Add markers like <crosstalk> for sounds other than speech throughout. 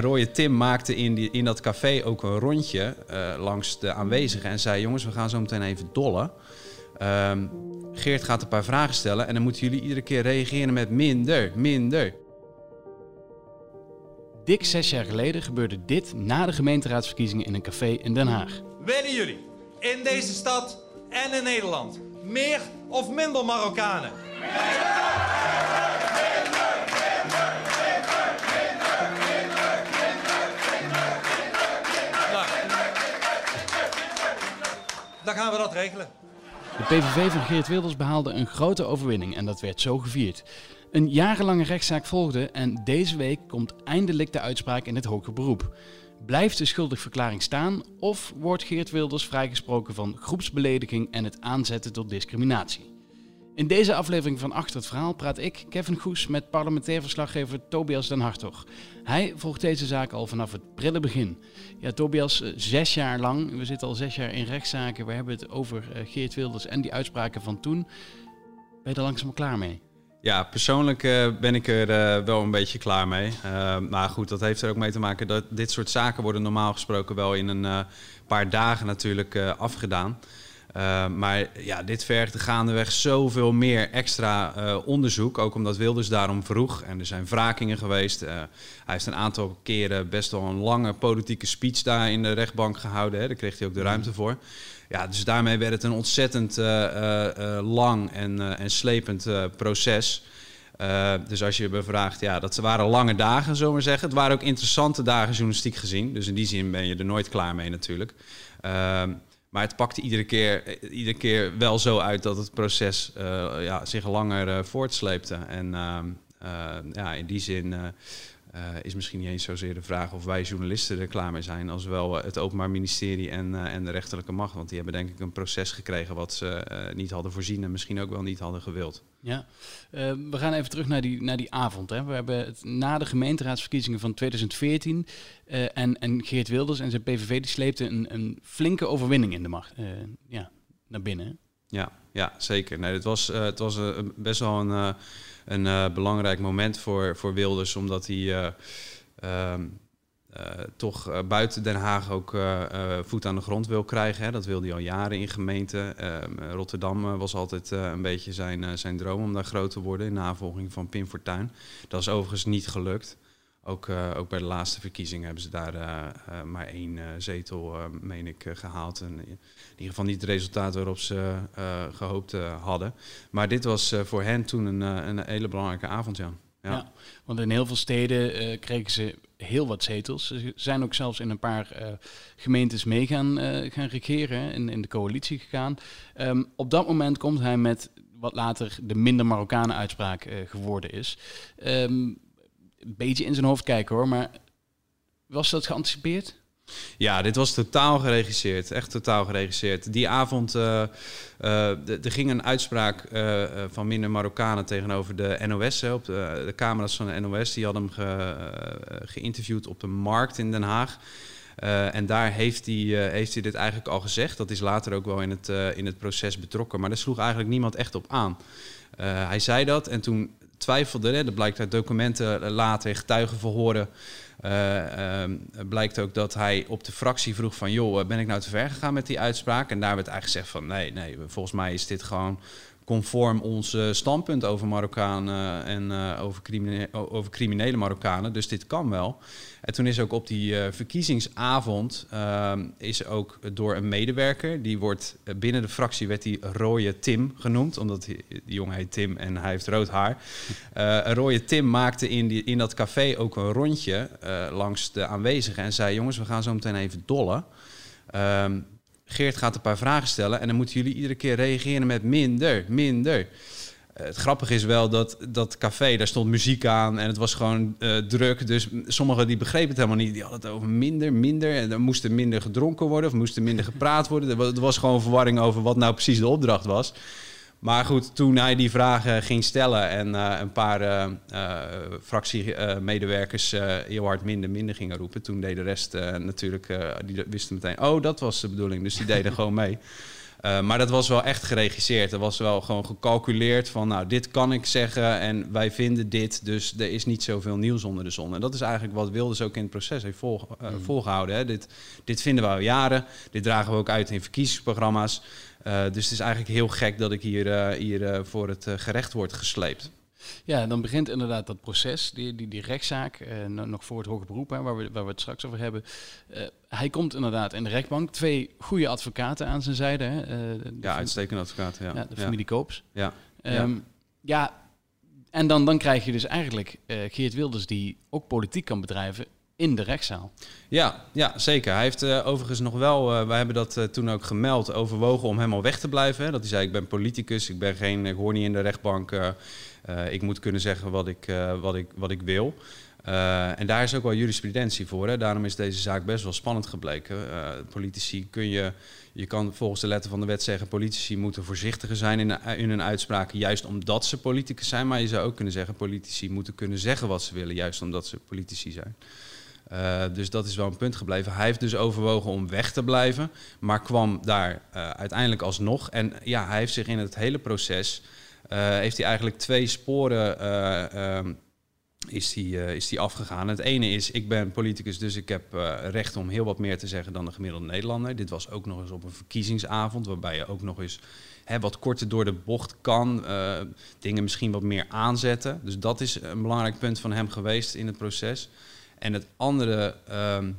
Rooie Tim maakte in, die, in dat café ook een rondje langs de aanwezigen en zei: Jongens, we gaan zo meteen even dollen. Ehm, Geert gaat een paar vragen stellen en dan moeten jullie iedere keer reageren met minder, minder. Dik zes jaar geleden gebeurde dit na de gemeenteraadsverkiezingen in een café in Den Haag. Willen jullie in deze stad en in Nederland meer of minder Marokkanen? Nou, dan gaan we dat regelen. De PVV van Geert Wilders behaalde een grote overwinning en dat werd zo gevierd. Een jarenlange rechtszaak volgde en deze week komt eindelijk de uitspraak in het hoger beroep. Blijft de schuldigverklaring staan of wordt Geert Wilders vrijgesproken van groepsbelediging en het aanzetten tot discriminatie? In deze aflevering van Achter het Verhaal praat ik, Kevin Goes, met parlementair verslaggever Tobias den Hartog. Hij volgt deze zaak al vanaf het prille begin. Ja, Tobias, eh, zes jaar lang, we zitten al zes jaar in rechtszaken, we hebben het over eh, Geert Wilders en die uitspraken van toen. Ben je er langzaam klaar mee? Ja, persoonlijk uh, ben ik er wel een beetje klaar mee. Maar goed, dat heeft er ook mee te maken dat dit soort zaken worden normaal gesproken wel in een paar dagen natuurlijk afgedaan. Maar ja, dit vergt gaandeweg zoveel meer extra onderzoek. Ook omdat Wilders daarom vroeg. En er zijn wrakingen geweest. hij heeft een aantal keren best wel een lange politieke speech daar in de rechtbank gehouden. Hè. Daar kreeg hij ook de ruimte voor. Ja, dus daarmee werd het een ontzettend lang en, en slepend proces. dus als je me vraagt, ja, dat waren lange dagen, zullen we zeggen. Het waren ook interessante dagen journalistiek gezien. Dus in die zin ben je er nooit klaar mee natuurlijk. Ehm, maar het pakte iedere keer, iedere keer wel zo uit dat het proces ja, zich langer voortsleepte. En ehm, ja, in die zin uh, is misschien niet eens zozeer de vraag of wij journalisten er klaar mee zijn, als wel het Openbaar Ministerie en, uh, en de rechterlijke macht. Want die hebben denk ik een proces gekregen wat ze uh, niet hadden voorzien en misschien ook wel niet hadden gewild. Ja, we gaan even terug naar die, naar die avond. Hè. We hebben het na de gemeenteraadsverkiezingen van 2014 en, en Geert Wilders en zijn PVV die sleepten een, een flinke overwinning in de macht ja, naar binnen. Ja, ja, zeker. Nee, het was, het was best wel een een uh, belangrijk moment voor, voor Wilders, omdat hij uh, toch buiten Den Haag ook voet aan de grond wil krijgen. Hè. Dat wilde hij al jaren in gemeenten. Ehm, Rotterdam was altijd een beetje zijn, zijn droom om daar groot te worden in navolging van Pim Fortuyn. Dat is overigens niet gelukt. Ook, uh, ook bij de laatste verkiezingen hebben ze daar uh, uh, maar één zetel, meen ik, gehaald. En in ieder geval niet het resultaat waarop ze gehoopt hadden. Maar dit was voor hen toen een, een hele belangrijke avond, ja. ja. want in heel veel steden kregen ze heel wat zetels. Ze zijn ook zelfs in een paar gemeentes mee gaan, gaan regeren, in, in de coalitie gegaan. Um, op dat moment komt hij met wat later de minder Marokkanen uitspraak geworden is. Um, een beetje in zijn hoofd kijken hoor, maar was dat geanticipeerd? Ja, dit was totaal geregisseerd. Echt totaal geregisseerd. Die avond uh, uh, er ging een uitspraak uh, van minder Marokkanen tegenover de NOS. op de, de, camera's van de NOS. Die hadden hem ge, geïnterviewd op de markt in Den Haag. en daar heeft hij, heeft hij dit eigenlijk al gezegd. Dat is later ook wel in het, in het proces betrokken. Maar daar sloeg eigenlijk niemand echt op aan. hij zei dat en toen twijfelde. Hè. Dat blijkt uit documenten later, getuigenverhoren. Uh, uh, blijkt ook dat hij op de fractie vroeg van... joh, ben ik nou te ver gegaan met die uitspraak? En daar werd eigenlijk gezegd van... nee, nee, volgens mij is dit gewoon conform ons standpunt over Marokkanen en uh, over, over criminele Marokkanen. Dus dit kan wel. En toen is ook op die verkiezingsavond uh, is ook door een medewerker, die wordt binnen de fractie werd die rode Tim genoemd, omdat die, jongen heet Tim en hij heeft rood haar. rode Tim maakte in, die, in dat café ook een rondje langs de aanwezigen en zei: jongens, we gaan zo meteen even dollen. Um, Geert gaat een paar vragen stellen en dan moeten jullie iedere keer reageren met minder, minder. Uh, het grappige is wel dat dat café, daar stond muziek aan en het was gewoon uh, druk. Dus sommigen die begrepen het helemaal niet. Die hadden het over minder, minder. En er moest er minder gedronken worden of moest er minder gepraat worden. Er was gewoon verwarring over wat nou precies de opdracht was. Maar goed, toen hij die vragen ging stellen en uh, een paar uh, uh, fractiemedewerkers heel hard minder, minder gingen roepen, toen deed de rest natuurlijk, die wisten meteen, oh, dat was de bedoeling. Dus die deden <laughs> gewoon mee. Uh, maar dat was wel echt geregisseerd. Dat was wel gewoon gecalculeerd van, nou, dit kan ik zeggen en wij vinden dit. Dus er is niet zoveel nieuws onder de zon. En dat is eigenlijk wat Wilders ook in het proces heeft vol, uh, volgehouden. Hè. Dit, dit vinden we al jaren. Dit dragen we ook uit in verkiezingsprogramma's. Uh, dus het is eigenlijk heel gek dat ik hier, hier voor het gerecht word gesleept. Ja, dan begint inderdaad dat proces, die, die, die rechtszaak, eh, nog voor het hoge beroep, hè, waar, we, waar we het straks over hebben. Uh, hij komt inderdaad in de rechtbank. Twee goede advocaten aan zijn zijde. Hè, uh, ja, uitstekende advocaten, ja. ja de familie Koops. Ja. Um, ja. en dan, dan krijg je dus eigenlijk Geert Wilders die ook politiek kan bedrijven in de rechtszaal. Ja, ja zeker. Hij heeft uh, overigens nog wel, uh, wij hebben dat uh, toen ook gemeld, overwogen om helemaal weg te blijven. Hè. Dat hij zei, ik ben politicus, ik ben geen, ik hoor niet in de rechtbank. Ik moet kunnen zeggen wat ik, wat ik, wat ik wil. en daar is ook wel jurisprudentie voor. Hè. Daarom is deze zaak best wel spannend gebleken. politici kun je, je kan volgens de letter van de wet zeggen, politici moeten voorzichtiger zijn in, in hun uitspraken, juist omdat ze politicus zijn. Maar je zou ook kunnen zeggen, politici moeten kunnen zeggen wat ze willen, juist omdat ze politici zijn. Dus dat is wel een punt gebleven. Hij heeft dus overwogen om weg te blijven, maar kwam daar uiteindelijk alsnog. En ja, hij heeft zich in het hele proces, heeft hij eigenlijk twee sporen ehm, is die, is die afgegaan. Het ene is, ik ben politicus, dus ik heb recht om heel wat meer te zeggen dan de gemiddelde Nederlander. Dit was ook nog eens op een verkiezingsavond, waarbij je ook nog eens hè, wat korter door de bocht kan, dingen misschien wat meer aanzetten. Dus dat is een belangrijk punt van hem geweest in het proces. En het andere, um,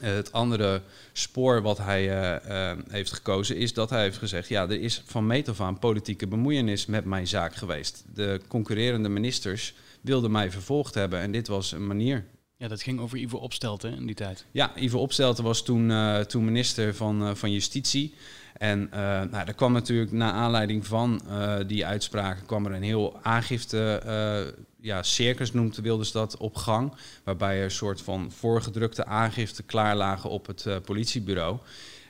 het andere spoor wat hij uh, uh, heeft gekozen is dat hij heeft gezegd: ja, er is van meet af aan politieke bemoeienis met mijn zaak geweest. De concurrerende ministers wilden mij vervolgd hebben en dit was een manier. Ja, dat ging over Ivo Opstelten in die tijd. Ja, Ivo Opstelten was toen, uh, toen minister van, van Justitie. En nou, er kwam natuurlijk na aanleiding van die uitspraken kwam er een heel aangifte ja, circus noemde Wilders dat op gang. Waarbij er een soort van voorgedrukte aangifte klaar lagen op het uh, politiebureau.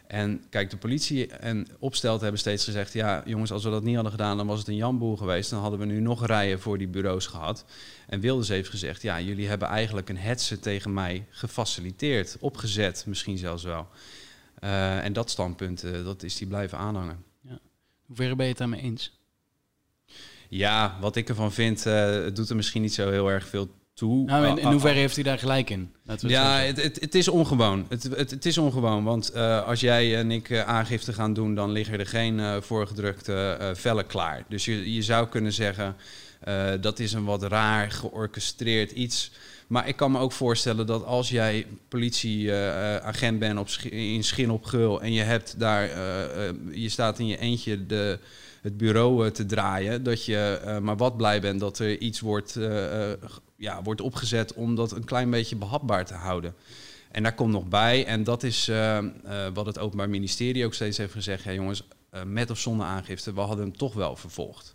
En kijk, de politie en opstelt hebben steeds gezegd: ja, jongens, als we dat niet hadden gedaan, dan was het een jamboel geweest. Dan hadden we nu nog rijen voor die bureaus gehad. En Wilders heeft gezegd: ja, jullie hebben eigenlijk een hetze tegen mij gefaciliteerd, opgezet, misschien zelfs wel. Uh, en dat standpunt, uh, dat is die blijven aanhangen. Ja. Hoe ver ben je het daarmee eens? Ja, wat ik ervan vind, uh, het doet er misschien niet zo heel erg veel toe. Nou, in, in hoeverre heeft hij daar gelijk in? Ja, het, het, het, is ongewoon. Het, het, het is ongewoon, want uh, als jij en ik uh, aangifte gaan doen, dan liggen er geen voorgedrukte vellen klaar. Dus je, je zou kunnen zeggen, dat is een wat raar georchestreerd iets. Maar ik kan me ook voorstellen dat als jij politieagent bent op, in Schin op Geul en je hebt daar, je staat in je eentje de het bureau te draaien. Dat je uh, maar wat blij bent dat er iets wordt, uh, ja, wordt opgezet om dat een klein beetje behapbaar te houden. En daar komt nog bij, en dat is wat het Openbaar Ministerie ook steeds heeft gezegd: ja, jongens, met of zonder aangifte, we hadden hem toch wel vervolgd.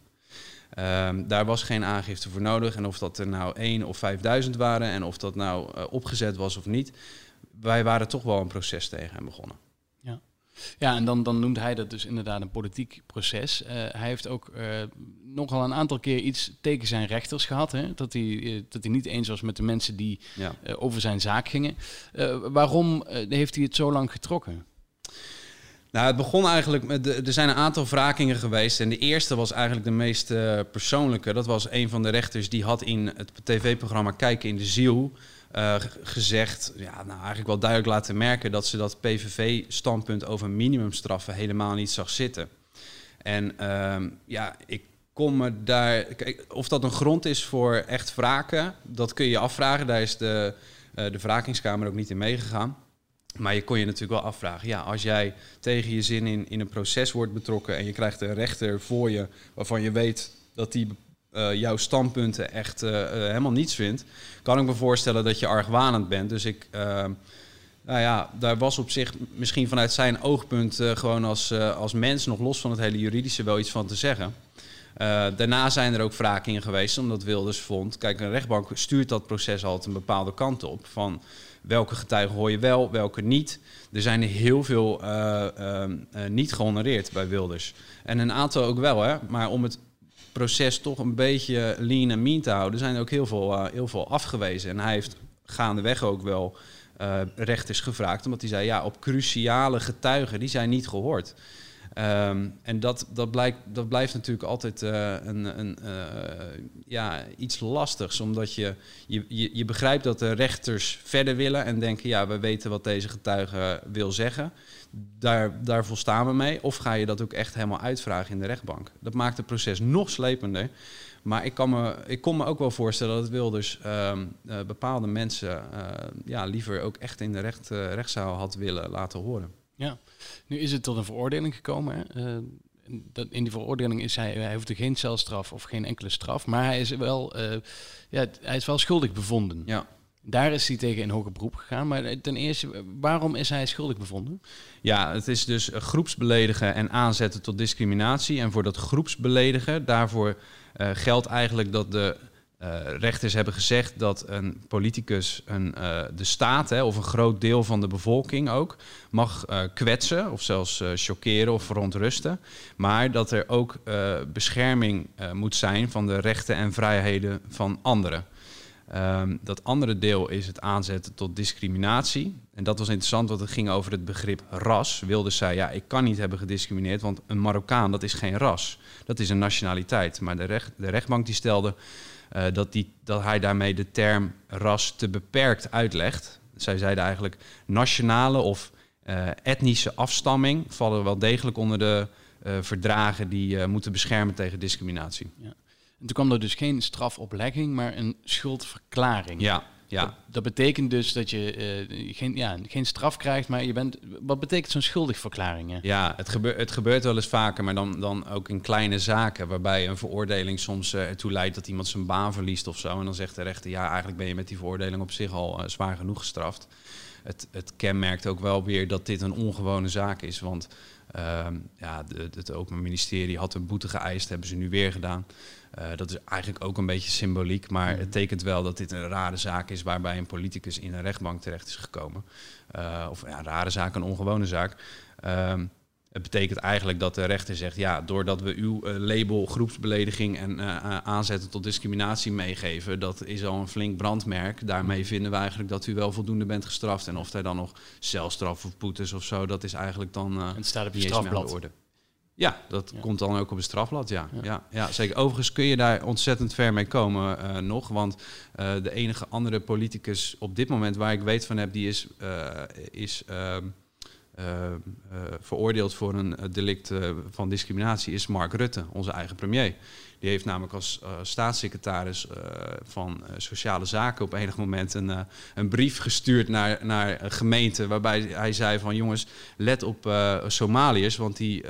Um, daar was geen aangifte voor nodig. En of dat er nou 1 of 5000 waren en of dat nou opgezet was of niet, wij waren toch wel een proces tegen hem begonnen. Ja, en dan, dan noemt hij dat dus inderdaad een politiek proces. Uh, hij heeft ook uh, nogal een aantal keer iets tegen zijn rechters gehad. Hè? Dat, hij, uh, dat hij niet eens was met de mensen die ja. over zijn zaak gingen. waarom heeft hij het zo lang getrokken? Nou, het begon eigenlijk met. De, er zijn een aantal wrakingen geweest. En de eerste was eigenlijk de meest persoonlijke. Dat was een van de rechters die had in het tv-programma Kijken in de Ziel uh, gezegd, ja, nou eigenlijk wel duidelijk laten merken dat ze dat PVV-standpunt over minimumstraffen helemaal niet zag zitten. En uh, ja, ik kom me daar. Kijk, of dat een grond is voor echt wraken, dat kun je afvragen. Daar is de, uh, de wrakingskamer ook niet in meegegaan. Maar je kon je natuurlijk wel afvragen, ja, als jij tegen je zin in, in een proces wordt betrokken en je krijgt een rechter voor je waarvan je weet dat die uh, jouw standpunten echt uh, uh, helemaal niets vindt, kan ik me voorstellen dat je argwanend bent. Dus ik, nou ja, daar was op zich misschien vanuit zijn oogpunt gewoon als, als mens, nog los van het hele juridische, wel iets van te zeggen. daarna zijn er ook wrakingen geweest, omdat Wilders vond, kijk, een rechtbank stuurt dat proces altijd een bepaalde kant op. Van welke getuigen hoor je wel, welke niet. Er zijn heel veel niet gehonoreerd bij Wilders. En een aantal ook wel, hè. Maar om het proces toch een beetje lean en mean te houden, zijn er ook heel veel, uh, heel veel afgewezen. En hij heeft gaandeweg ook wel uh, rechters gevraagd, omdat hij zei, ja, op cruciale getuigen, die zijn niet gehoord. Ehm, en dat, dat, blijkt, dat blijft natuurlijk altijd uh, een, een uh, ja, iets lastigs, omdat je, je, je, begrijpt dat de rechters verder willen en denken, ja, we weten wat deze getuige wil zeggen. Daar, daar volstaan we mee. Of ga je dat ook echt helemaal uitvragen in de rechtbank? Dat maakt het proces nog slepender. Maar ik, kan me, ik kon me ook wel voorstellen dat Wilders uh, uh, bepaalde mensen ja, liever ook echt in de recht, rechtszaal had willen laten horen. Ja, nu is het tot een veroordeling gekomen. Hè? in die veroordeling is hij, hij hoeft er geen celstraf of geen enkele straf, maar hij is wel, ja, hij is wel schuldig bevonden. Ja. Daar is hij tegen in hoger beroep gegaan. Maar ten eerste, waarom is hij schuldig bevonden? Ja, het is dus groepsbeledigen en aanzetten tot discriminatie. En voor dat groepsbeledigen, daarvoor uh, geldt eigenlijk dat de uh, rechters hebben gezegd dat een politicus een, uh, de staat hè, of een groot deel van de bevolking ook mag kwetsen of zelfs chockeren of verontrusten. Maar dat er ook bescherming moet zijn van de rechten en vrijheden van anderen. Um, dat andere deel is het aanzetten tot discriminatie. En dat was interessant, want het ging over het begrip ras. Wilde zij, ja, ik kan niet hebben gediscrimineerd, want een Marokkaan, dat is geen ras. Dat is een nationaliteit. Maar de, recht, de rechtbank die stelde uh, dat, die, dat hij daarmee de term ras te beperkt uitlegt. Zij zeiden eigenlijk nationale of uh, etnische afstamming vallen wel degelijk onder de uh, verdragen die moeten beschermen tegen discriminatie. Ja. En toen kwam er dus geen strafoplegging, maar een schuldverklaring. Ja, ja. Dat, dat betekent dus dat je uh, geen, ja, geen straf krijgt, maar je bent. Wat betekent zo'n schuldigverklaring? Hè? Ja, het, gebeur, het gebeurt wel eens vaker, maar dan, dan ook in kleine zaken, waarbij een veroordeling soms uh, ertoe leidt dat iemand zijn baan verliest of zo. En dan zegt de rechter: ja, eigenlijk ben je met die veroordeling op zich al uh, zwaar genoeg gestraft. Het, het kenmerkt ook wel weer dat dit een ongewone zaak is, want ehm, ja, de, het Openbaar Ministerie had een boete geëist, hebben ze nu weer gedaan. Uh, dat is eigenlijk ook een beetje symboliek, maar het tekent wel dat dit een rare zaak is waarbij een politicus in een rechtbank terecht is gekomen. Uh, of ja, een rare zaak, een ongewone zaak. Uh, het betekent eigenlijk dat de rechter zegt, ja, doordat we uw uh, label groepsbelediging en aanzetten tot discriminatie meegeven, dat is al een flink brandmerk. Daarmee vinden we eigenlijk dat u wel voldoende bent gestraft. En of er dan nog celstraf of boetes of zo, dat is eigenlijk dan uh, het staat op je strafblad. orde. Ja, dat komt dan ook op het strafblad, ja. ja. Ja, zeker. Overigens kun je daar ontzettend ver mee komen uh, nog. Want de enige andere politicus op dit moment waar ik weet van heb... die is, is ehm, veroordeeld voor een delict van discriminatie... is Mark Rutte, onze eigen premier. Die heeft namelijk als uh, staatssecretaris uh, van uh, Sociale Zaken op enig moment een, een brief gestuurd naar, naar gemeenten. Waarbij hij zei van jongens, let op Somaliërs, want die,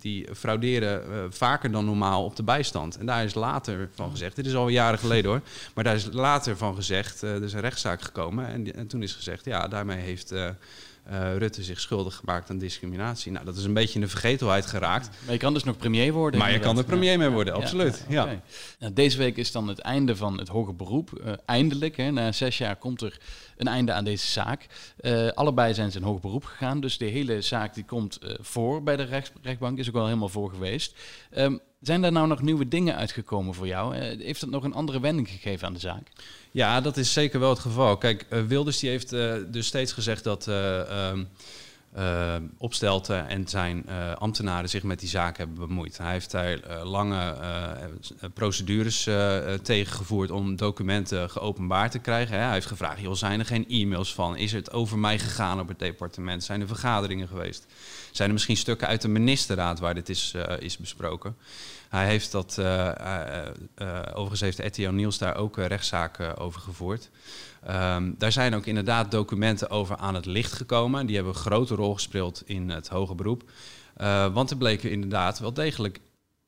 die frauderen vaker dan normaal op de bijstand. En daar is later van gezegd, dit is al jaren geleden hoor, maar daar is later van gezegd, er is een rechtszaak gekomen. En, en toen is gezegd, ja, daarmee heeft uh, Rutte zich schuldig gemaakt aan discriminatie. Nou, dat is een beetje in de vergetelheid geraakt. Maar je kan dus nog premier worden. Maar je kan er premier mee worden, absoluut. Ja, okay. nou, deze week is dan het einde van het hoger beroep. Uh, eindelijk, hè, na zes jaar komt er een einde aan deze zaak. Uh, allebei zijn ze in hoger beroep gegaan, dus de hele zaak die komt voor bij de rechts, rechtbank, is ook wel helemaal voor geweest. Um, zijn daar nou nog nieuwe dingen uitgekomen voor jou? heeft dat nog een andere wending gegeven aan de zaak? Ja, dat is zeker wel het geval. Kijk, Wilders die heeft dus steeds gezegd dat uh, Opstelten en zijn ambtenaren zich met die zaak hebben bemoeid. Hij heeft daar lange procedures tegengevoerd om documenten geopenbaard te krijgen. Hij heeft gevraagd, joh, zijn er geen e-mails van? Is het over mij gegaan op het departement? Zijn er vergaderingen geweest? Zijn er misschien stukken uit de ministerraad waar dit is, is besproken? Hij heeft dat, uh, uh, uh, overigens heeft RTL Niels daar ook rechtszaken over gevoerd. Um, daar zijn ook inderdaad documenten over aan het licht gekomen. Die hebben een grote rol gespeeld in het hoge beroep. want er bleken inderdaad wel degelijk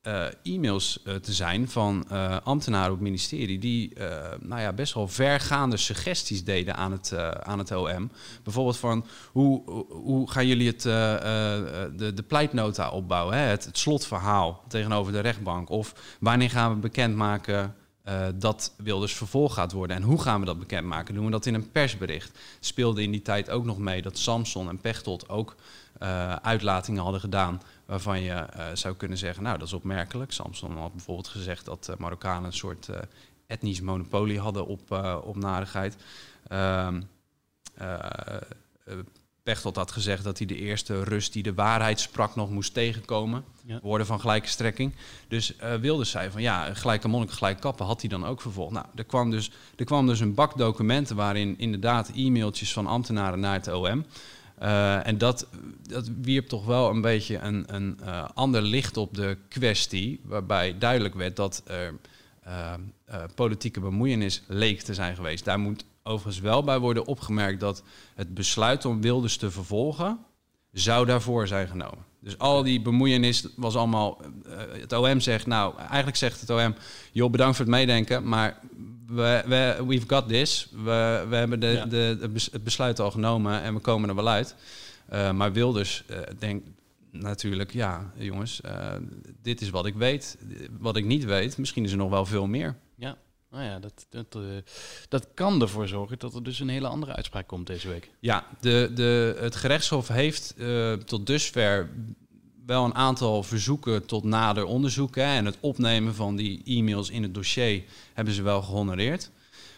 uh, e-mails uh, te zijn van uh, ambtenaren op het ministerie die nou ja, best wel vergaande suggesties deden aan het, aan het OM. Bijvoorbeeld van hoe, hoe gaan jullie het, de, de pleitnota opbouwen, hè? Het, het, slotverhaal tegenover de rechtbank? Of wanneer gaan we bekendmaken dat Wilders vervolgd gaat worden? En hoe gaan we dat bekendmaken? Doen we dat in een persbericht? Speelde in die tijd ook nog mee dat Samson en Pechtold ook uitlatingen hadden gedaan waarvan je uh, zou kunnen zeggen, nou dat is opmerkelijk. Samson had bijvoorbeeld gezegd dat uh, Marokkanen een soort uh, etnisch monopolie hadden op, op narigheid. Ehm, Pechtold had gezegd dat hij de eerste Rus die de waarheid sprak nog moest tegenkomen. Ja. Woorden van gelijke strekking. Dus eh Wilders zei van ja, gelijke monnik, gelijk kappen had hij dan ook vervolgd. Nou, er kwam, dus, er kwam dus een bak documenten waarin inderdaad e-mailtjes van ambtenaren naar het OM. Eh, en dat, dat wierp toch wel een beetje een, een eh, ander licht op de kwestie. Waarbij duidelijk werd dat er eh, politieke bemoeienis leek te zijn geweest. Daar moet overigens wel bij worden opgemerkt dat het besluit om Wilders te vervolgen zou daarvoor zijn genomen. Dus al die bemoeienis was allemaal. het OM zegt, nou, eigenlijk zegt het OM, joh, bedankt voor het meedenken, maar we, we, we've got this. We, we hebben de, Ja. de, het bes- het besluit al genomen en we komen er wel uit. Eh, maar Wilders eh denkt natuurlijk, ja, jongens, eh, dit is wat ik weet. Wat ik niet weet, misschien is er nog wel veel meer. Ja, nou ja, dat, dat, dat kan ervoor zorgen dat er dus een hele andere uitspraak komt deze week. Ja, de, de, het gerechtshof heeft tot dusver wel een aantal verzoeken tot nader onderzoek. En het opnemen van die e-mails in het dossier hebben ze wel gehonoreerd.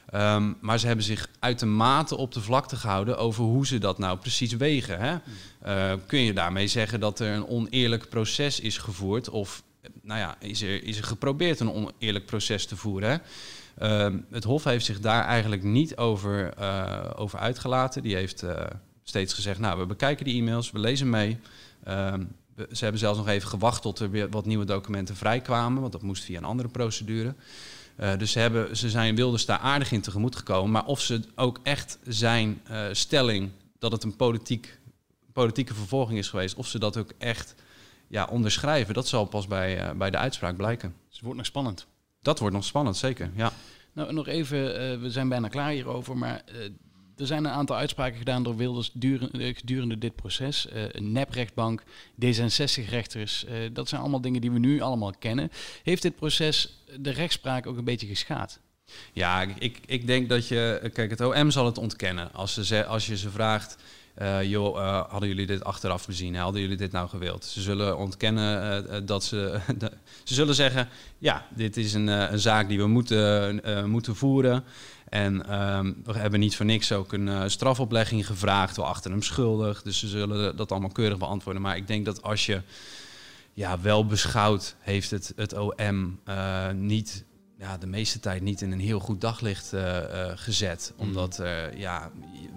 Ehm, maar ze hebben zich uitermate op de vlakte gehouden over hoe ze dat nou precies wegen. Hè? Eh, kun je daarmee zeggen dat er een oneerlijk proces is gevoerd? Of nou ja, is er, is er geprobeerd een oneerlijk proces te voeren? Ehm, het Hof heeft zich daar eigenlijk niet over, eh, over uitgelaten. Die heeft eh, steeds gezegd, nou, we bekijken die e-mails, we lezen mee. Ehm, ze hebben zelfs nog even gewacht tot er weer wat nieuwe documenten vrijkwamen, want dat moest via een andere procedure. Eh, dus ze, hebben, ze zijn Wilders daar aardig in tegemoet gekomen. Maar of ze ook echt zijn eh, stelling dat het een politiek, politieke vervolging is geweest, of ze dat ook echt ja, onderschrijven, dat zal pas bij, eh, bij de uitspraak blijken. Dus het wordt nog spannend. Dat wordt nog spannend, zeker. Ja. Nou, nog even, eh, we zijn bijna klaar hierover, maar eh, er zijn een aantal uitspraken gedaan door Wilders eh, gedurende dit proces. Eh, een neprechtbank, D66-rechters, eh, dat zijn allemaal dingen die we nu allemaal kennen. Heeft dit proces de rechtspraak ook een beetje geschaad? Ja, ik- ik, denk dat je. Kijk, het OM zal het ontkennen. Als, ze, als je ze vraagt. joh, hadden jullie dit achteraf gezien? Hadden jullie dit nou gewild? Ze zullen ontkennen dat ze. <laughs> ze zullen zeggen: ja, dit is een, een zaak die we moeten, moeten voeren. En ehm, we hebben niet voor niks ook een eh, strafoplegging gevraagd. We achten hem schuldig. Dus ze zullen dat allemaal keurig beantwoorden. Maar ik denk dat als je ja, wel beschouwd, heeft het, het OM eh, niet, ja, de meeste tijd niet in een heel goed daglicht eh, eh, gezet. Omdat er, ja,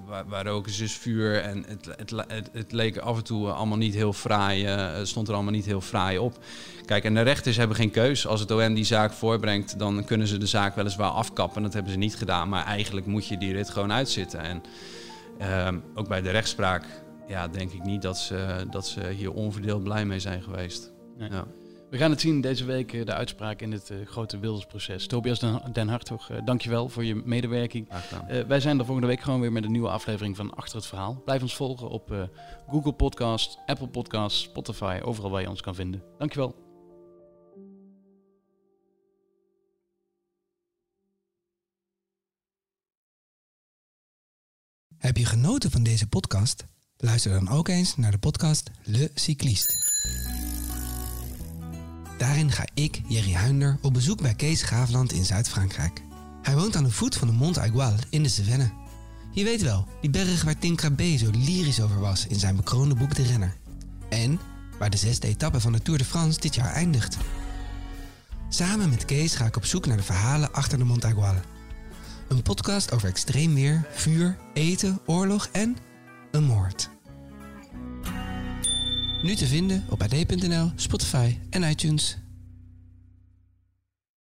waar, waar ook is dus vuur en het, het, het, het leek af en toe allemaal niet heel fraai, stond er allemaal niet heel fraai op. Kijk, en de rechters hebben geen keus. Als het OM die zaak voorbrengt, dan kunnen ze de zaak weliswaar afkappen. Dat hebben ze niet gedaan, maar eigenlijk moet je die rit gewoon uitzitten. En ehm, ook bij de rechtspraak, ja, denk ik niet dat ze, dat ze hier onverdeeld blij mee zijn geweest. Nee. Ja. We gaan het zien deze week, eh, de uitspraak in het eh, grote Wildersproces. Tobias Den, Den Hartog, eh, dankjewel voor je medewerking. Graag gedaan. Eh, wij zijn er volgende week gewoon weer met een nieuwe aflevering van Achter het Verhaal. Blijf ons volgen op eh, Google Podcast, Apple Podcast, Spotify, overal waar je ons kan vinden. Dankjewel. Heb je genoten van deze podcast? Luister dan ook eens naar de podcast Le Cycliste. Daarin ga ik, Jerry Huinder, op bezoek bij Kees Graafland in Zuid-Frankrijk. Hij woont aan de voet van de Mont Aigual in de Cevennes. Je weet wel, die berg waar Tim Krabbe zo lyrisch over was in zijn bekroonde boek De Renner. En waar de zesde etappe van de Tour de France dit jaar eindigt. Samen met Kees ga ik op zoek naar de verhalen achter de Mont Aigual. Een podcast over extreem weer, vuur, eten, oorlog en een moord. Nu te vinden op ad.nl, Spotify en iTunes.